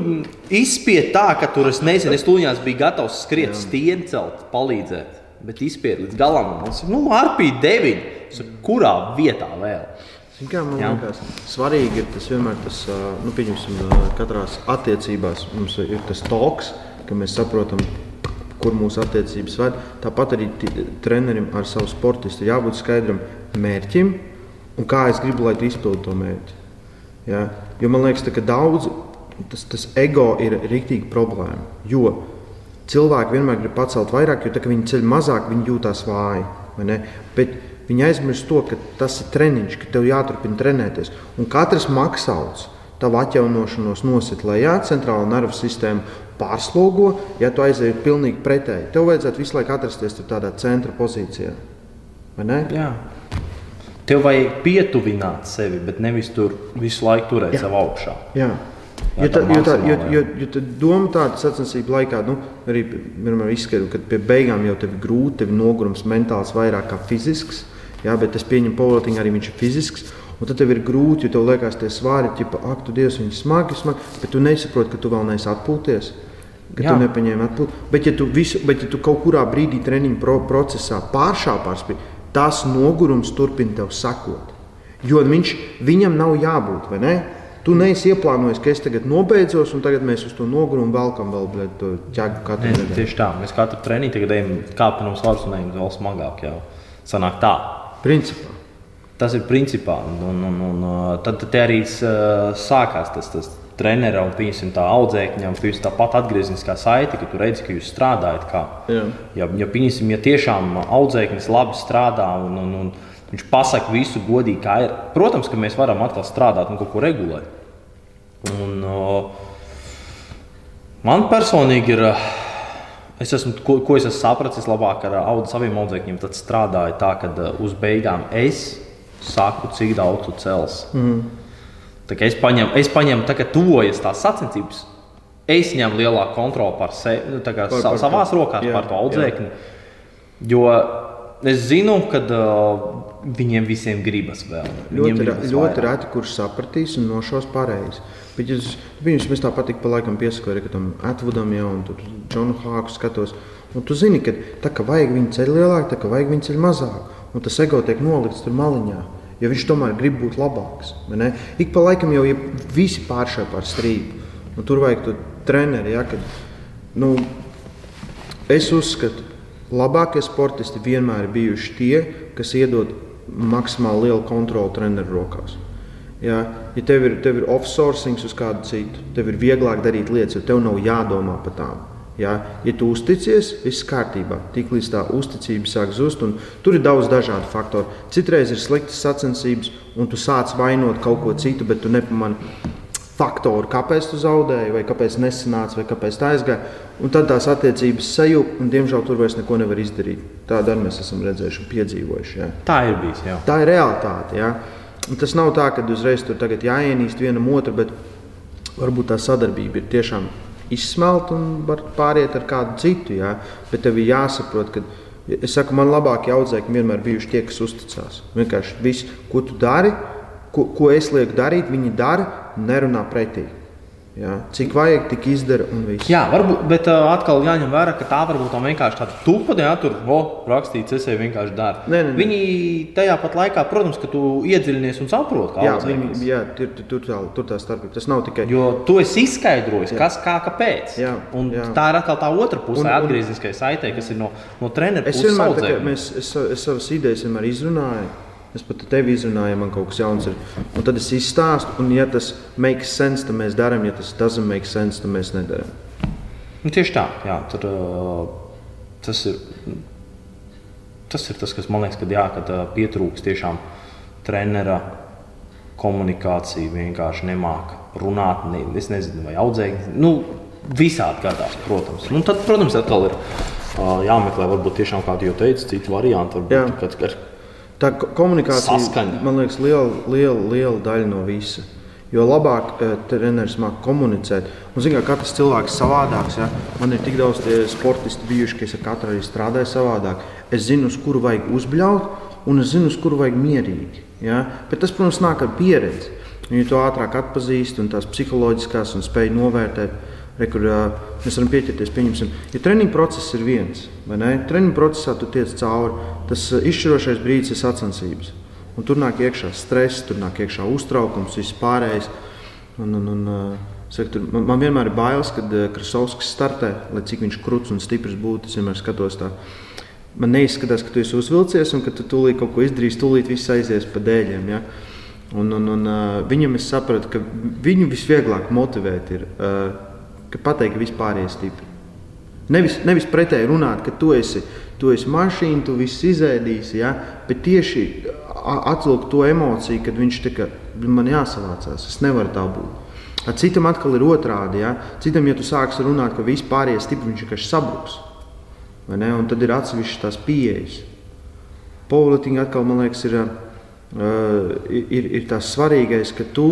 izspied tā, ka tur es nezinu, es tūņās biju gatavs skriet, stieni celt, palīdzēt. Bet izspied līdz galam. Man saka, nu, ar bija 9. Kurā vietā vēl? Kā, man Jā. liekas, svarīgi ir tas vienmēr tas, nu, pieņemsim, katrā attiecībās mums ir tas toks, ka mēs saprotam, kur mūsu attiecības ved. Tāpat arī trenerim ar savu sportistu jābūt skaidram mērķim un kā es gribu, lai tu izpildi to mērķi. Ja? Jo man liekas, ka daudz tas, tas ego ir rīktīgi problēma. Jo cilvēki vienmēr grib pacelt vairāk, jo tā, viņi ceļ mazāk, viņi jūtas vāji. Bet Viņi aizmirst to, ka tas ir treniņš, ka tev jāturpina trenēties. Un katrs maksāts tavu atjaunošanos nosit lejā, centrāla nervu sistēma pārslogo, ja tu aizēji pilnīgi pretēji. Tev vajadzētu visu laiku atrasties tādā centra pozīcijā. Jā. Tev vajag pietuvināt sevi, bet nevis tur visu laiku turēt sev augšā. Jā. Jo tā, jo, tā, jo, jo, jo tā doma tāda sacensību laikā, nu, arī izskaidro, ka pie beigām jau tev ir grūti, tev ir nogurums mentāls vairāk kā fizisks. Jā, bet es pieņemu, ka Polotiņš arī ir fizisks. Un tad tev ir grūti, jo tev liekas, tie svāri, ka, ak, tu dievs, viņi smagi, smagi, bet tu nesaproti, ka tu vēl neesi atpūties. Ka Jā. tu nepaņēmi atpūtu. Bet, ja tu, visu, bet, ja tu kaut kurā brīdī treniņu pro procesā pāršāpās, tas nogurums turpina tev sakot. Jo viņš, viņam nav jābūt, vai ne? Tu neesi ieplānojis, ka es tagad nobeidzos, un tagad mēs uz to nogurumu velkam vēl blēd, to ķēgu katru dienu. Tieši tā, mēs katru treniņu tagad ejam kāpam no svars un ejam vēl smagāk jau. Sanāk tā. Principā. Tas ir principā. Un, un, un, un tad, tad arī uh, sākās tas, tas treneris un pieņemsim tā audzēkņa, un jūs tāpat atgriezniskā saite, ka tu redzi, ka jūs strādājat. Kā. Jā. Ja, ja, pieņemsim, ja tiešām audzēknis labi strādā un, un, un viņš pasaka visu godīgi, kā ir, protams, ka mēs varam atkal strādāt un kaut ko regulēt. Un, uh, man personīgi ir. Uh, Es esmu, ko, ko es esmu sapratis labāk ar audz, saviem audzēkņiem, tad strādāju tā, ka uh, uz beigām es saku, cik daudz tu cels. Mm. Tā kā es paņemu, es paņemu tā, ka tuvojas tās sacensības, es ņemu lielāku kontroli par sevi, nu, kā, par, par, savās rokās jā, par to audzēkni. Jā. Jo es zinu, ka uh, viņiem visiem gribas vēl. Viņiem ļoti, gribas ļoti reti, kurš sapratīs un nošos pareizi. Bet, ja viņus mēs tāpat pa laikam piesakām, ka tam atvudam jau un tur Džonu Hāku skatos. Un tu zini, ka tā kā vajag viņu ceļ lielāk, tā kā vajag viņu ceļ mazāk. Un tas ego tiek nolikts tur maliņā. Jo viņš tomēr grib būt labāks. Ik pa laikam jau ja visi pāršai par strīdu. Nu, tur vajag to treneri. Ja, kad, nu, es uzskatu, ka labākie sportisti vienmēr ir bijuši tie, kas iedod maksimāli lielu kontroli treneru rokās. Ja, ja tev ir, tev ir offsourcing uz kādu citu, tev ir vieglāk darīt lietas, jo tev nav jādomā par tām. Ja, ja tu uzticies, viss kārtībā. Tiklīdz tā uzticība sāk zust, un tur ir daudz dažādu faktoru. Citreiz ir sliktas sacensības, un tu sāc vainot kaut ko citu, bet tu nepamani faktoru, kāpēc tu zaudēji, vai kāpēc nesanāca, vai kāpēc tā aizgāja. Un tad tās attiecības sajūta, un diemžēl tur vairs neko nevar izdarīt. Tādu arī mēs esam redzējuši un piedzīvojuši. Ja. Tā ir bijis. Jā. Tā ir realitāte. Ja. Un tas nav tā, ka uzreiz tur jāienīst vienam otru, bet varbūt tā sadarbība ir tiešām izsmelta un var pāriet ar kādu citu. Ja? Bet tev ir jāsaprot, ka es saku, man labākie audzēkņi vienmēr bijuši tie, kas uzticās. Vienkārši viss, ko tu dari, ko, ko es lieku darīt, viņi dara, nerunā pretī. Jā, cik vajag, tik izdara un viss. Jā, varbūt, bet uh, atkal jāņem vērā, ka tā varbūt tā vienkārši tāda tupa, ja tur o, rakstīts, es vienkārši daru. Nē, nē, nē. Viņi tajā pat laikā, protams, ka tu iedziļinies un saproti, kā Jā, tas ir. jā tur, tur, tur, tā, tur tā starpība. Tas nav tikai. Jo tu esi izskaidrojis, kas, kā, kāpēc. Jā, un jā. tā ir atkal tā otra puse, atgriezniskajai saitei, kas ir no, no treneru Es puses. vienmēr, tā mēs, es, es savas idejas vienmēr izrunāju. Es pat izrunāju, ja man kaut kas jauns ir. Un tad es izstāstu, un ja tas makes sense, tad mēs darām, ja tas doesn't make sense, tad mēs nedarām. Nu, tieši tā, jā, tur, uh, tas, ir, tas ir tas, kas man liekas, kad, jā, kad uh, pietrūks tiešām trenera komunikācija, vienkārši nemāca runāt. Ne, es nezinu, vai audzēkņi. Nu, visādi gadās, protams. Nu, tad, protams, atkal ir uh, jāmeklē, varbūt tiešām kādi jau teica, citi varianti. Varbūt, kad, kad, Tā ko- komunikācija, Saskaņa. man liekas, liela, liela, liela daļa no visa. Jo labāk uh, treneris māca komunicēt, un zina, ka katrs cilvēks ir savādāks. Ja? Man ir tik daudz tie sportisti bijuši, ka es ar katru arī strādāju savādāk. Es zinu, uz kuru vajag uzbļaut, un es zinu, uz kuru vajag mierīgi. Ja? Bet tas, protams, nāk ar pieredzi. Ja tu ātrāk atpazīsti un tās psiholoģiskās un spēj novērtēt, re, kur mēs varam pieķerties, pieņemsim, ja treniņa process ir viens, vai ne? Treniņa procesā tu tiec cauri, tas izšķirošais brīdis ir sacensības. Un tur nāk iekšā stress, tur nāk iekšā uztraukums, viss pārējais. Un, un, un, ā, saku, tur, man, man vienmēr ir bailes, kad Krasovskis startē, lai cik viņš krūts un stiprs būtu. Es vienmēr skatos tā. Man neizskatās, ka tu esi uzvilcies un ka tu tūlīt kaut ko izdarīsi, tūlīt viss aizies pa dēļiem. Ja? Un, un, un, viņam es sapratu, ka viņu visvieglāk motivēt ir uh, ka pateikt, vispār ir stipri. Nevis, nevis pretēji runāt, ka tu esi, tu esi mašīna, tu viss izēdīsi, ja? bet tieši a- atvilkt to emociju, kad viņš kā man jāsavācās. Es nevaru tā būt. A Citam atkal ir otrādi. Ja? Citam, ja tu sāksi runāt, ka vispār ir stipri, viņš vienkārši sabruks. Un tad ir atsevišķas tās pieejas. Politiņa atkal, man liekas, ir, ir, ir tas svarīgais, ka tu,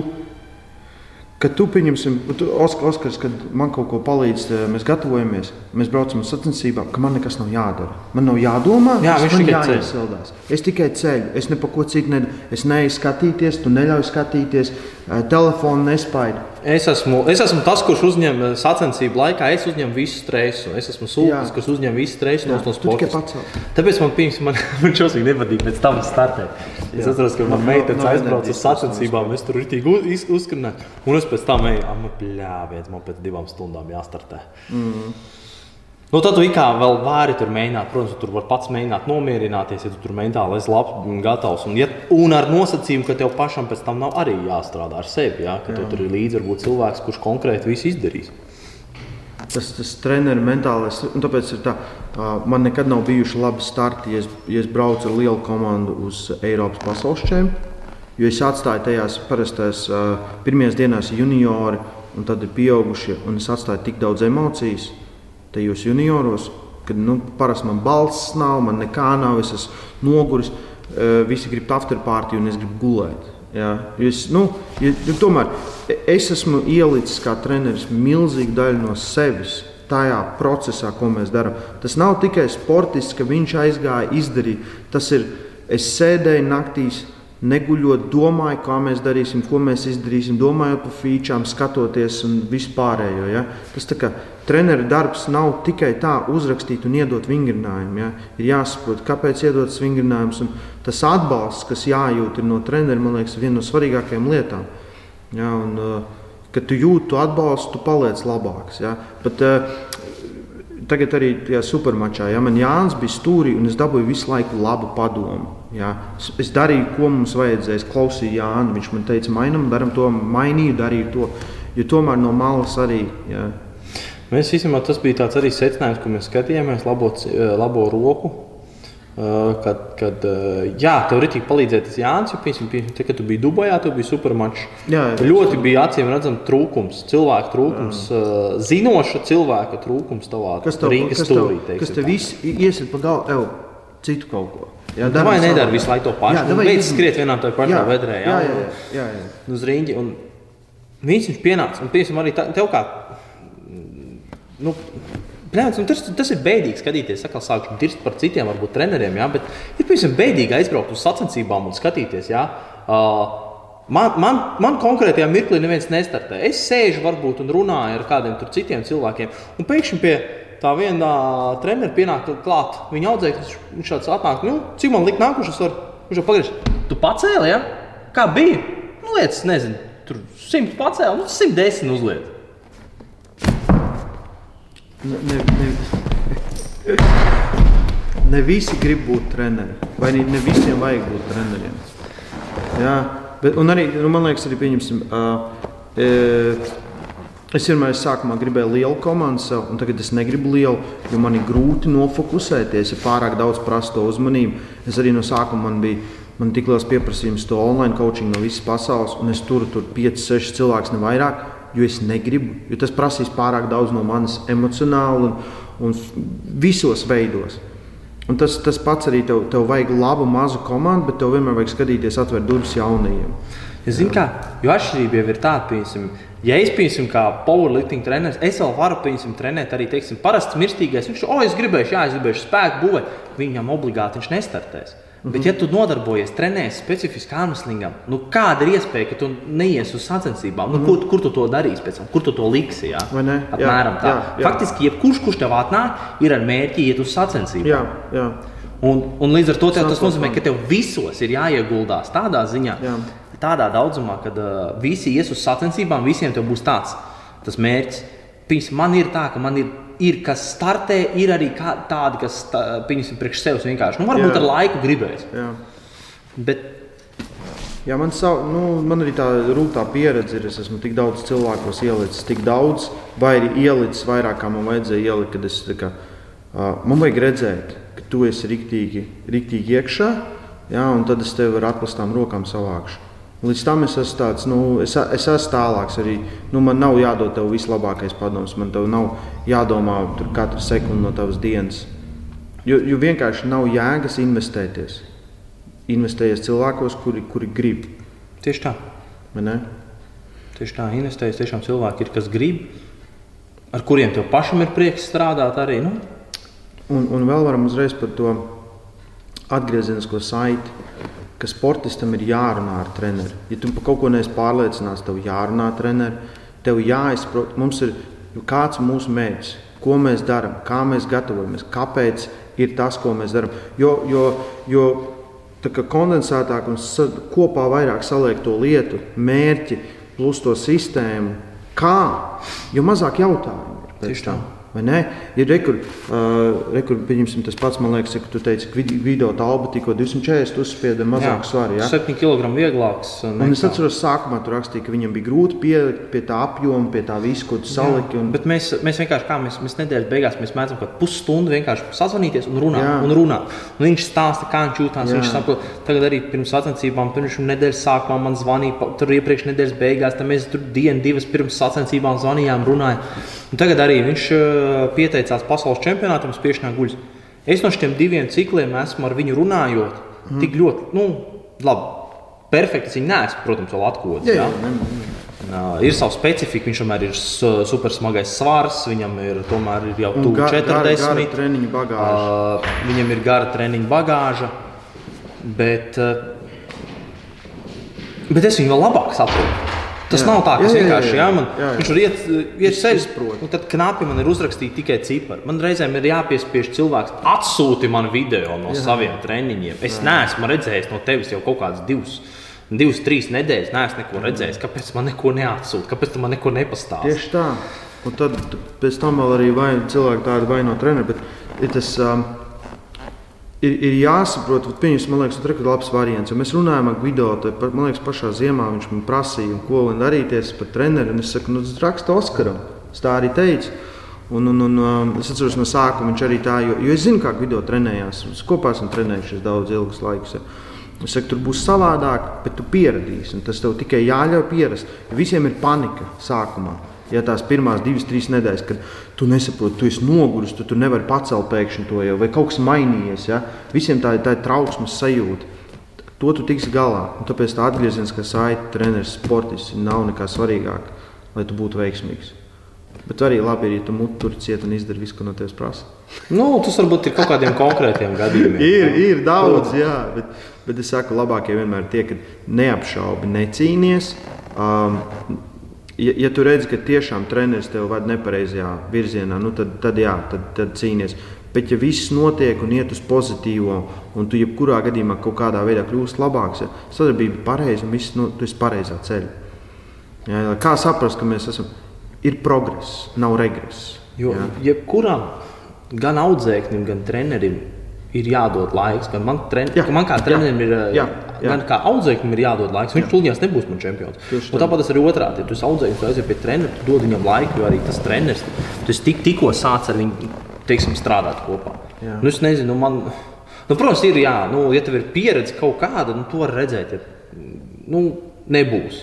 ka tu pieņemsim, Oskars, kad man kaut ko palīdz, eh, mēs gatavojamies, mēs braucam uz sacensībām, ka man nekas nav jādara. Man nav jādomā, Jā, viņš tikai jāiesildās. Es tikai ceļu, es neko citu nedaru. Es neeju skatīties, tu neļauj skatīties, eh, telefonu nespaidu. Es esmu, es esmu tas, kurš uzņem eh, sacensību laikā, es uzņemu visu stresu. Es esmu sūknis, Jā. kas uzņem visu stresu no, no tikai sporta. Tāpēc man, pirms, man, [LAUGHS] man šausmīgi nepatīk pēc tam startēt. Es atceros, ka man No- meitene no aizbrauca uz sacensībām, es tur rītīgi uz, uzskrināju. Un es pēc tam eju, ah, pļāviens, man pēc divām stundām jāstartē. Mm. Nu, tad tu kā vēl vari tur mēģināt, protams, tu tur var pats mēģināt nomierināties, ja tu tur mentāli esi labs un gatavs. Un, ja, un ar nosacījumu, ka tev pašam pēc tam nav arī jāstrādā ar sevi, ja, ka tev tur ir līdzi varbūt cilvēks, kurš konkrēti visu izdarīs. Tas, tas treneris mentālais, un tāpēc ir tā, man nekad nav bijuši labi starti, ja es, ja es braucu ar lielu komandu uz Eiropas pasaules čempionu. Jo es atstāju tajās parastās pirmajās dienās juniori, un tad ir pieaugušie, un es atstāju tik daudz emocijas tajos junioros, kad nu, parasti man balss nav, man nekā nav, es esmu noguris, ā, visi grib afterparty un es gribu gulēt. Jā, es, nu, ja, tomēr es esmu ielicis kā treneris milzīgu daļu no sevis tajā procesā, ko mēs darām. Tas nav tikai sportists, ka viņš aizgāja, izdarīja. Tas ir, es sēdēju naktīs, neguļot, domāju, kā mēs darīsim, ko mēs izdarīsim, domājot par featurām, skatoties un vispārējo. Ja? Tas tā kā treneru darbs nav tikai tā uzrakstīt un iedot vingrinājumu. Ja? Ir jāsaprot, kāpēc iedot vingrinājumus. un Tas atbalsts, kas jājūt no treneru, man liekas, viena no svarīgākajām lietām. Ja? Un, uh, kad tu jūti atbalstu, tu paliec labāks. Ja? Bet, uh, Tagad arī tajā supermačā, ja man Jānis bija stūrī un es dabūju visu laiku labu padomu. Ja. Es- darīju, ko mums vajadzēja. Es klausīju Jānu. Viņš man teica, mainām, darām to, mainīju, darīju to. Jo tomēr no malas arī. Ja. Mēs īstenībā tas bija tāds arī secinājums, ko mēs skatījāmies, labo, eh, labo roku. Eh, Kad, kad eh, jā, tev arī palīdzēja tas Jānis, jo, piemēram, te, kad tu biji Dubajā, tu biji supermačs. Jā, jā. Ļoti bija acīm redzams trūkums, cilvēku trūkums, jā. zinoša cilvēka trūkums tavā tev, stūrī. kas tev viss iesiet pa galvu, ev, citu kaut ko. Jā, Tā vai savu- nedara visu laiku to pašu? Jā, Nu, Beidz skriet vienā tajā pašā Jā, vedrē. Jā, jā, jā. jā, jā. uz rīņķa. Un viņš viņš pienāca. Un, piemēram, arī tā- tev kā. Nu, Protams, tas, tas ir bēdīgi skatīties, kā sākšu dirzt par citiem, varbūt treneriem. Jā, bet ir piemēram bēdīgi aizbraukt uz sacensībām un skatīties. Jā, uh, Man, man, man konkrētajā mirklī neviens nestartē. Es sēžu, varbūt, un runāju ar kādiem citiem cilvēkiem. Un pēkšņi pie tā viena uh, treneris pienāk klāt. Viņa audzēknis, viņš šāds atnāk, nu, cik man likt nākušas var. Viņš jau pagriež. Tu pacēli, ja? Kā bija? Nu, lietas, nezinu, tur simt pacēli, nu, simt desmit uzliet. Ne, ne, ne, ne visi grib būt treneri, vai ne, ne visiem vajag būt treneriem. Jā, bet, un arī, nu, man liekas, arī pieņemsim. Uh, e, Es vienmēr sākumā gribēju lielu komandu, sev, un tagad es negribu lielu, jo man ir grūti nofokusēties, ja pārāk daudz prasa to uzmanību. Es arī no sākuma man bija man tik liels pieprasījums to online coaching no visas pasaules, un es turu tur 5, 6 cilvēkus, ne vairāk, jo es negribu, jo tas prasīs pārāk daudz no manis emocionāli un, un visos veidos. Un tas, tas pats arī tev, tev vajag labu, mazu komandu, bet tev vienmēr vajag skatīties, atvērt durvis jaunajiem. Ja zini, kā, jo atšķirība jau ir tāda, piemēram, ja es, piemēram, kā powerlifting treneris, es vēl varu, piemēram, trenēt arī, teiksim, parasts mirstīgais. Viņš, o, es gribēšu, jā, es gribēšu spēku būvēt, viņam obligāti viņš nestartēs. Mm -hmm. Bet, ja tu nodarbojies, trenējies specifiski ārmeslīgam, nu kāda ir iespēja, ka tu neies uz sacensībām? Nu, mm -hmm. kur, kur tu to darīsi pēc tam? Kur tu to liksi? Jā? Apmēram jā, tā. Jā, jā. Faktiski, jebkurš, kurš tev atnāk, ir ar mērķi iet uz sacensībām. Jā, jā. Un, un līdz ar to tev, tas nozīmē, ka tev visos ir jāieguldās tādā ziņā, jā. tādā daudzumā, kad uh, visi ies uz sacensībām, visiem tev būs tāds tas mērķis. Pīs, man ir tā, ka man ir ir kas startē, ir arī tādi, kas pieņemsim priekš sevis vienkārši. Nu, varbūt jā. ar laiku gribēs. Jā. Bet, Jā, man, sav, nu, man arī tā rūtā pieredze ir. Es esmu tik daudz cilvēkos ielicis, tik daudz, vai arī ielicis vairāk, kā man vajadzēja ielikt. Es, kā, uh, man vajag redzēt, ka tu esi riktīgi, riktīgi iekšā, jā, un tad es tevi ar atklātām rokām savākšu. Līdz tam es esmu tāds, nu, es, es esmu tālāks. Arī, nu, man nav jādod tev vislabākais padoms, man tev nav jādomā katru sekundi no tavas dienas. Jo, jo vienkārši nav jēgas investēties. Investējies cilvēkos, kuri, kuri grib. Tieši tā. Tieši tā, investējies tiešām cilvēki, ir, kas grib, ar kuriem tev pašam ir prieks strādāt arī. Nu? Un, un vēl varam uzreiz par to atgriezenisko saiti ka sportistam ir jārunā ar treneri. Ja tu par kaut ko neesi pārliecināts, tev jārunā ar treneri. Tev jāizprot, mums ir kāds mūsu mērķis, ko mēs darām, kā mēs gatavojamies, kāpēc ir tas, ko mēs darām. Jo, jo, jo kondensētāk un kopā vairāk saliek to lietu, mērķi, plus to sistēmu, kā, jo mazāk jautājumu. Tieši tā. Ir rekur, uh, rekur pieņemsim tas pats, man liekas, ka tu teici, ka video talba tikko 240 uzspieda mazāk svaru. Ja? 7 kg vieglāks. Nekā. Un es atceros, sākumā tur rakstīja, ka viņam bija grūti pielikt pie tā apjoma, pie tā visu, ko tu saliki. Un... Bet mēs, mēs vienkārši kā mēs, mēs nedēļas beigās mēs mēdzam kaut pusstundu vienkārši sazvanīties un runāt. Jā. Un runāt. Un viņš stāsta, kā viņš jūtas. Viņš saprot, tagad arī pirms sacensībām, pirms nedēļas sākumā man zvanīja, tur iepriekš nedēļas beigās, tad mēs tur dienu, divas pirms sacensībām zvanījām, runājām. Un tagad arī viņš pieteicās pasaules čempionātam, spiešanā guļus. Es no šiem diviem cikliem esmu ar viņu runājot. Mm. Tik ļoti, nu, labi, perfekti. Viņa neesmu, protams, vēl atklāts. Jā, jā, jā. Uh, ir sava specifika, viņš tomēr ir super smagais svars, viņam ir tomēr ir jau tuvu 40. Gara, gara treniņu bagāža. Uh, viņam ir gara treniņu bagāža, bet, uh, bet es viņu vēl labāk saprotu. Tas jā. nav tā, ka vienkārši jā, man, jā, jā. viņš var iet, iet ceļš, un tad knapi man ir uzrakstīti tikai cipari. Man reizēm ir jāpiespiež cilvēks, atsūti man video no jā. saviem treniņiem. Es jā. neesmu redzējis no tevis jau kaut kādas divas. Divas, trīs nedēļas neesmu neko redzējis. Kāpēc man neko neatsūta? Kāpēc man neko nepastāsta? Tieši tā. Un tad pēc tam vēl arī vai, cilvēki tādi vaino treneri. Bet ir tas, um, ir, ir jāsaprot, ka viņš man liekas, ir labs variants. Ja mēs runājam ar Gvido, tad man liekas, pašā ziemā viņš man prasīja, ko man darīties par treneri. Es saku, nu, raksta Oskaram. Es tā arī teicu. Un, un, un, um, es atceros no sākuma, viņš arī tā, jo, jo es zinu, kā Gvido trenējās. Mēs kopā esam trenējušies daudz ilgus laikus. Ja. Es saku, tur būs savādāk, bet tu pieradīsi. Tas tev tikai jāļauj pierast. Visiem ir panika sākumā. Ja tās pirmās divas, trīs nedēļas, kad tu nesaproti, tu esi noguris, tu, tu nevari pacelt pēkšņi to jau, vai kaut kas mainījies. Ja? Visiem tā, tā ir trauksmes sajūta. To tu tiks galā. Un tāpēc tā atgriezeniskā saite, treneris, sportists nav nekā svarīgāk, lai tu būtu veiksmīgs. Bet arī labi ir, ja tu mutu tur ciet un izdari visu, ko no tevis prasa. Nu, tas varbūt ir kaut kādiem konkrētiem gadījumiem. [LAUGHS] ir, ir daudz, jā. Bet, Bet es saku, labākie vienmēr tie, ka neapšaubi necīnies. Um, ja, ja tu redzi, ka tiešām treneris tev vada nepareizajā virzienā, nu tad, tad jā, tad, tad cīnies. Bet, ja viss notiek un iet uz pozitīvo, un tu jebkurā gadījumā kaut kādā veidā kļūsi labāks, ja sadarbība ir pareiza un viss nu, tu esi pareizā ceļā. Ja, kā saprast, ka mēs esam? Ir progress, nav regress. Jo jebkuram, gan audzēknim, gan trenerim, ir jādod laiks. Man, tren, jā, man kā trenerim jā, ir, jā, jā. gan kā audzēknim ir jādod laiks. Viņš tuļņās nebūs man čempions. Tāpat tas arī otrādi. Ja tu esi audzēknis, aizies pie treneru, tu dod viņam laiku, jo arī tas treneris, tu tik, tikko sāc ar viņu teiksim, strādāt kopā. Jā. Nu, es nezinu, man, nu, protams, ir, jā, nu, ja tev ir pieredze kaut kāda, nu, to var redzēt. Ja, nu, nebūs.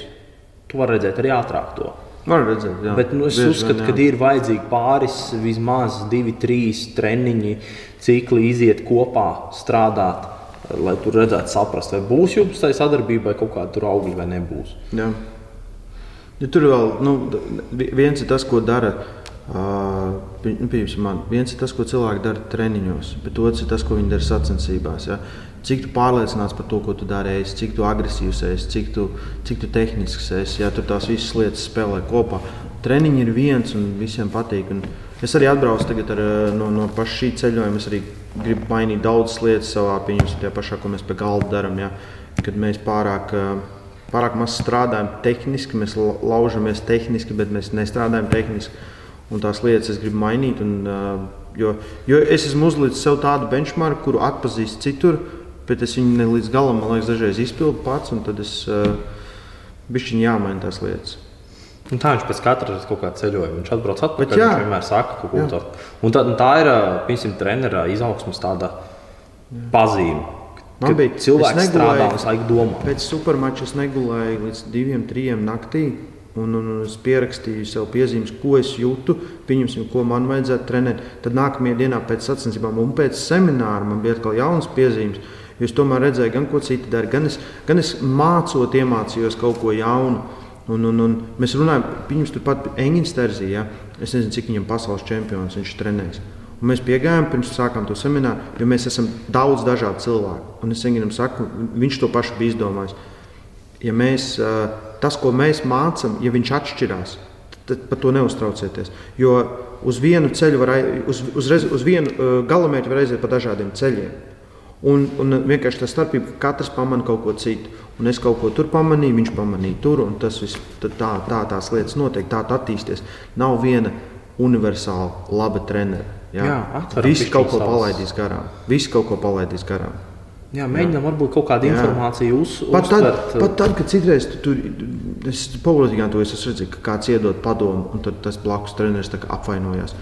Tu vari redzēt arī ātrāk to. Var redzēt, jā. Bet nu, es Bieži uzskatu, ka ir vajadzīgi pāris, vismaz divi, trīs treniņi, cikli iziet kopā, strādāt, lai tur redzētu, saprast, vai būs jums tai sadarbībai kaut kāda augļa vai nebūs. Jā. Ja tur vēl nu, viens ir tas, ko dara Uh, nu, man, viens ir tas, ko cilvēki dara treniņos, bet otrs ir tas, ko viņi dara sacensībās. Ja? Cik tu pārliecināts par to, ko tu dari, cik tu agresīvs esi, cik tu, cik tu tehnisks esi. Ja? Tur tās visas lietas spēlē kopā. Treniņi ir viens un visiem patīk. Un es arī atbraucu ar, no, no paša šī ceļojuma. Es arī gribu mainīt daudzas lietas savā pieņemsim, tajā pašā, ko mēs pie galda darām. Ja? Kad mēs pārāk. Pārāk maz strādājam tehniski, mēs laužamies tehniski, bet mēs nestrādājam tehniski un tās lietas es gribu mainīt. Un, jo, jo es esmu uzlicis sev tādu benchmarku, kuru atpazīst citur, bet es viņu ne līdz galam, man liekas, dažreiz izpildu pats, tad es bišķiņi jāmaina tās lietas. Un tā viņš pēc katra kaut kāda ceļojuma. Viņš atbrauc atpakaļ. Viņš vienmēr saka, ko tādu. Un tā, tā ir, piemēram, trenerā izaugsmas tāda jā. pazīme. Man bija cilvēks, kas strādā un laiku domā. Pēc supermača es negulēju līdz diviem, trim naktī. Un, un, un es pierakstīju sev piezīmes, ko es jūtu, pieņemsim, ko man vajadzētu trenēt. Tad nākamajā dienā pēc sacensībām un pēc semināra man bija atkal jaunas piezīmes. Jo es tomēr redzēju, gan ko citi dara, gan es, gan es mācot, iemācījos kaut ko jaunu. Un, un, un mēs runājam, viņam turpat Engins Terzī, ja? es nezinu, cik viņam pasaules čempions viņš trenēs. Un mēs piegājām, pirms sākām to semināru, jo mēs esam daudz dažādu cilvēku. Un es Enginam saku, viņš to pašu bija izdomājis. Ja mēs tas, ko mēs mācām, ja viņš atšķirās, tad par to neuztraucieties. Jo uz vienu ceļu, var, uz, uz, uz vienu galamērķi var aiziet pa dažādiem ceļiem. Un, un vienkārši tā starpība, ka katrs pamanīja kaut ko citu. Un es kaut ko tur pamanīju, viņš pamanīja tur, un tas viss tā, tā tās lietas notiek, tā attīstīsies. Nav viena universāla laba trenera. Jā, jā Visi kaut ko palaidīs garām. Visi kaut ko palaidīs garām. Jā, mēģinām varbūt kaut kādu informāciju uz, pat tad, uztvert. Pat tad, kad citreiz tu, tu, es politikā to es redzēju, ka kāds iedod padomu, un tad tas blakus treneris apvainojās.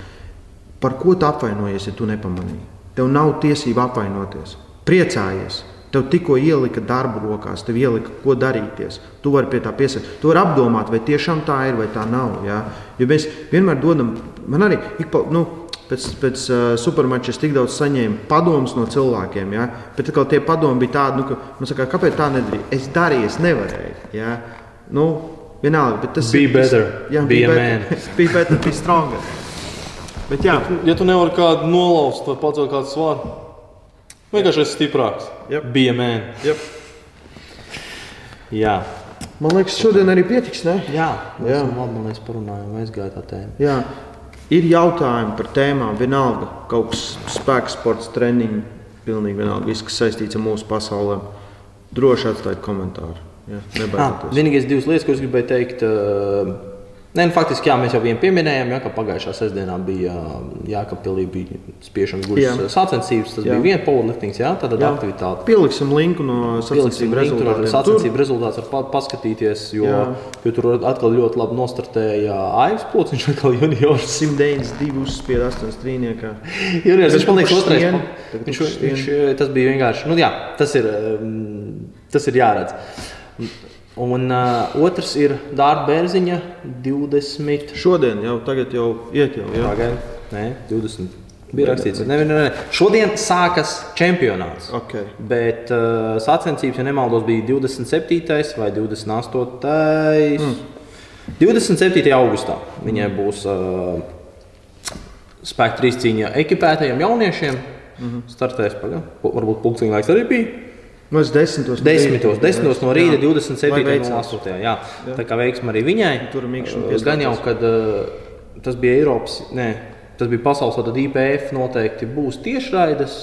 Par ko tu apvainojies, ja tu nepamanīji? Tev nav tiesība apvainoties. Priecājies! Tev tikko ielika darbu rokās, tev ielika, ko darīties. Tu vari pie tā piesaistīt. Tu vari apdomāt, vai tiešām tā ir vai tā nav. Ja? Jo mēs vienmēr dodam, man arī ik pa, nu, pēc, pēc uh, supermača es tik daudz saņēmu padomus no cilvēkiem. Ja? Bet tie padomi bija tādi, nu, ka man saka, kāpēc tā nedarīja? Es darīju, es nevarēju. Ja? Nu, vienalga, bet tas be ir. Better. Jā, be, be better. [LAUGHS] be better, be stronger. Bet, jā. ja tu nevari kādu nolauzt vai pacelt kādu svaru, vienkārši esi stiprāks. Yep. Be a man. Yep. Jā. Man liekas, šodien arī pietiks. Ne? Jā, jā. Labi, liekas, parunājām, aizgāja tā tēma. Jā. Ir jautājumi par tēmām, vienalga, kaut kas spēka, sports, treniņi, pilnīgi vienalga, viss, kas saistīts ar mūsu pasaulē. Droši atstājiet komentāru. Ja, ah, vienīgais divas lietas, ko es gribēju teikt. Uh, Nē, nu, faktiski jā, mēs jau vienu pieminējām, ja, ka pagājušā sestdienā bija Jākapilī bija spiešana gurķis sacensības. Tas jā. bija viena powerliftings, jā, tāda jā. aktivitāte. Pieliksim linku no sacensību rezultātiem. Tur sacensību rezultāts var paskatīties, jo, jā. jo tur atkal ļoti labi nostartēja Aivs Pociņš, atkal juniors. 192 uzspied 8 strīniekā. juniors, viņš man liekas otrais. Viņš, viņš, tas bija vienkārši, nu jā, tas ir, tas ir jāredz. Un uh, otrs ir Dārta Bērziņa 20. Šodien jau tagad jau iet jau. Jā. Tagad, nē, 20. Bija rakstīts, ka ne, ne, ne. šodien sākas čempionāts. Okay. Bet uh, sacensības, ja nemaldos, bija 27. vai 28. Mm. 27. augustā viņai mm. būs uh, spēka trīs cīņa ekipētajiem jauniešiem. Mm -hmm. Startēs, paga, varbūt pulksteņa laiks arī bija. Nu, es desmitos, Desmitos, desmitos no rīta, Jā. 27. Lai no veicās. 8. Jā. Jā. Tā kā veiksme arī viņai. Tur mīkšana Uh, Gan jau, kad uh, tas bija Eiropas, nē, tas bija pasaules, tad IPF noteikti būs tiešraides.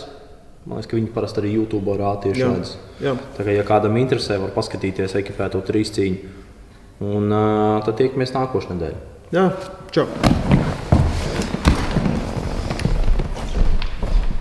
Man liekas, ka viņi parasti arī YouTube rāda tiešraides. Jā. Tā kā, ja kādam interesē, var paskatīties ekipēto trīs cīņu. Un uh, tad tiekamies nākošais nedēļa. Jā, čau!